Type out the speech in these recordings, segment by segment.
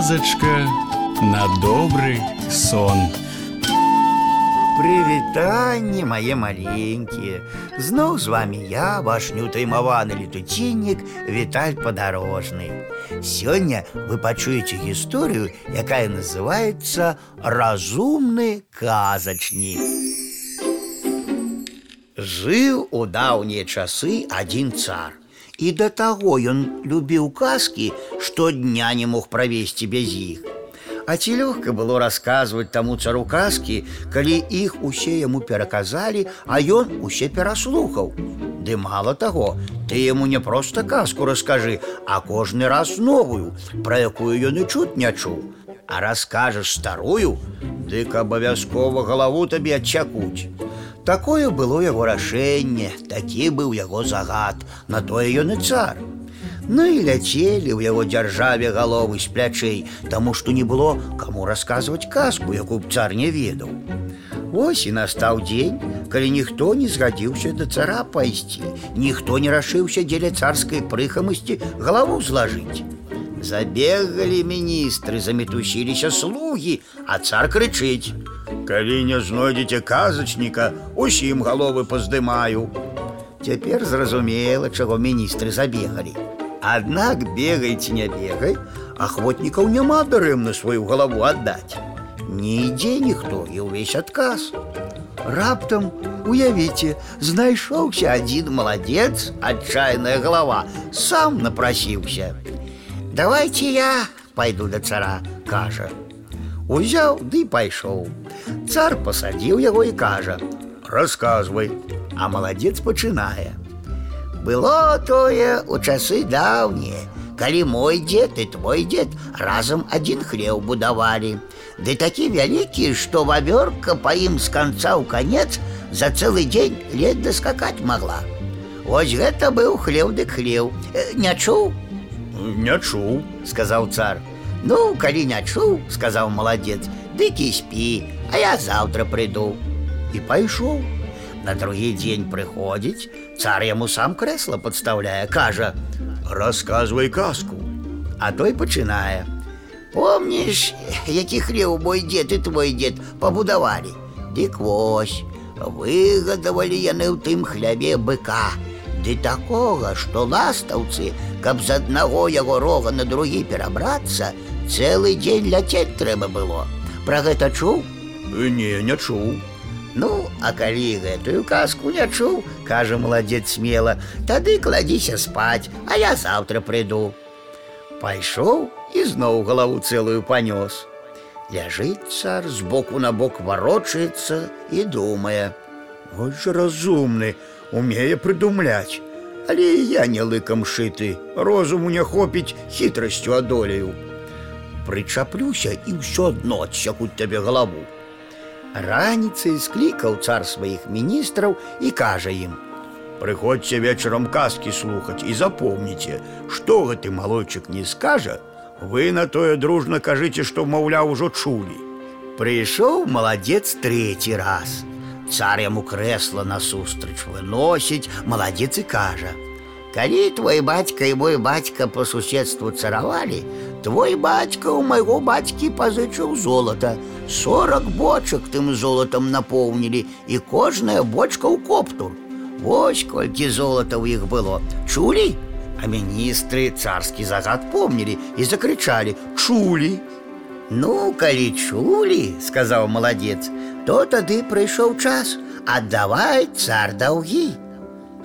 казачка на добрый сон. Прывітанне мае маленькія Зноў з вами я ваш неўтаймаваны летуціннік Віталь падарожны Сёння вы пачуеце гісторыю, якая называется разумны казачнік Жыў у даўнія часы адзін цар і да таго ён любіў казкі, што дня не мог правесці без іх а ці лёгка было расказваць таму цару казкі, калі іх усе яму пераказалі, а ён усе пераслухаў. Ды мала таго, ты яму не проста казку раскажы, а кожны раз новую, пра якую ён і чуць не чуў. А раскажаш старую, дык абавязкова галаву табе адчакуць. Такое было яго рашэнне, такі быў яго загад, на тое ён і цар. Ну і ляцелі ў яго дзяржаве галовы з плячэй, таму што не было каму расказваць казку, якую б цар не ведаў. Вось і настаў дзень, калі ніхто не згадзіўся да цара пайсці, ніхто не рашыўся дзеля царскай прыхамасці галаву злажыць. Забегалі міністры, замітусіліся слугі, а цар крычыць: « Калі не знойдзеце казачніка, усім галовы паздымаю. Цяпер зразумела, чаго міністры забегалі. Аднак бегайце не бегай, ахвотнікаў няма дарэмна сваю галаву аддаць. Не ідзе ніхто і ўвесь адказ. Раптам уявіце, знайшоўся адзін маладзец, адчайная галава, сам напрасіўся. Давайте я пайду да цара, кажа. Узяў ды пайшоў. Цар пасадзіў яго і кажа: « Расказвай, а маладзец пачынае. Было тое у часы даўнія, калі мой дзед і твой дзед разам адзін хлеў будавалі. Ды такі вялікі, што вавёрка па ім з канца ў канец за цэлы дзень ледь даскакаць магла. Вось гэта быў хлеў дык хлеў. Э, не чуў? Не чуў, сказаў цар. Ну, калі не чуў, сказаў маладзец, дык і спі, а я заўтра прыйду. І пайшоў. На другі дзень прыходзіць, цар яму сам крэсла падстаўляе, кажа: « Расказвай казку. А той пачынае: « Помніш, які хлеў мой дзед і твой дзед пабудавалі. Дык вось, выгадавалі яны ў тым хлябе быка. Ды такога, што ластаўцы, каб з аднаго яго рога на другі перабрацца, цэлы дзень ляцець трэба было. Пра гэта чуў? Не, не чуў. Ну, а калі гэтую казку не чуў, кажа маладзец смела, тады кладзіся спаць, а я заўтра прыйду. Пайшоў і зноў галаву цэлую панёс. Ляжыць цар з боку на бок варочаецца і думае: Вось жа разумны, умее прыдумляць. Але я не лыкам шыты, розуму не хопіць хітрасцю адолею. Прычаплюся і ўсё адно адсякуць табе галаву. Раніцай склікаў цар сваіх міністраў і кажа ім: « Прыходзьце вечарам казкі слухаць і запомніце, што гэты малойчык не скажа, вы на тое дружна кажыце, што маўля ўжо чулі. Прыйшоў маладзец трэці раз. Цар яму крэсла насустрач выносіць, маладзец і кажа: « Калі твой бацька і мой бацька по суседству царавалі, твой бацька у майго бацькі пазычыў золата, 40 бочак тым золотам напоўнілі і кожная бочка ў коптур. Вось колькі золата ў іх было. Чулі? А міністры царскі загад помнілі і закрычалі: чулі. Ну, калі чулі, сказаў маладзец, то тады прыйшоў час, аддавай цар даўгі.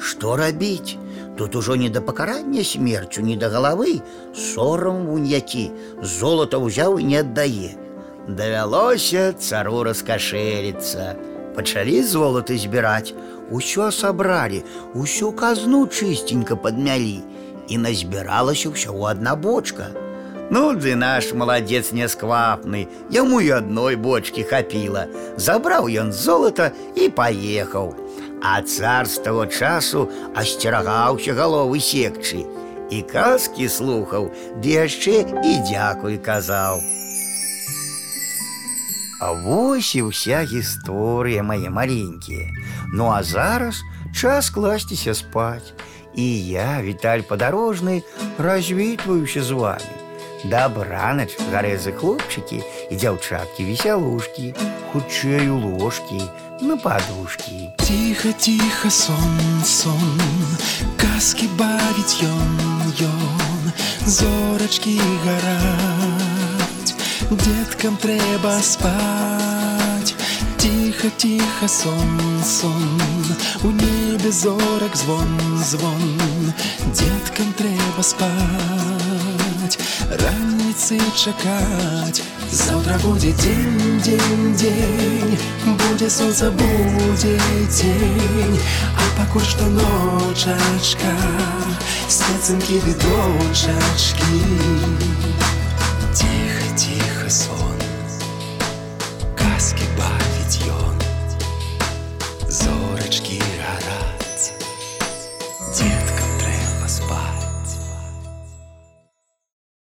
Што рабіць? Тут ужо не да пакарання смерцю, ні да галавы, сорам вунь які, золата ўзяў і не аддае. Давялося цару раскашэліцца. Пачалі золаты збіраць, усё сабралі, усю казну чыстенька падмялі і назбіралася ўсяго адна бочка. Ну ды наш маладзец нясквапны, яму і адной бочкі хапіла. Забраў ён золата і паехаў. А цар з таго часу асцерагаўся галовы секчы. І казкі слухаў, ды яшчэ і дзякуй казаў. А вось і ўся гісторыя мае маленькія. Ну а зараз час класціся спаць. І я, Віталь падарожны, развітваюся з вами. Дабранач гарэзы хлопчыкі і дзяўчаткі весялушкі, хутчэй у ложкі, на подушкі. Тихо, тихо, сон, сон, казки бавіць ён, ён, зорачкі гараць, деткам трэба спаць. Тихо, тихо, сон, сон, у небе зорак звон, звон, деткам трэба спаць, раніцы чакаць. Заўтра будзе дзень, дзень, дзень, будзе сонца, будзе дзень, а пакуль што ночачка, спецынкі ды дочачкі. Тихо, тихо, сон, казки бавіць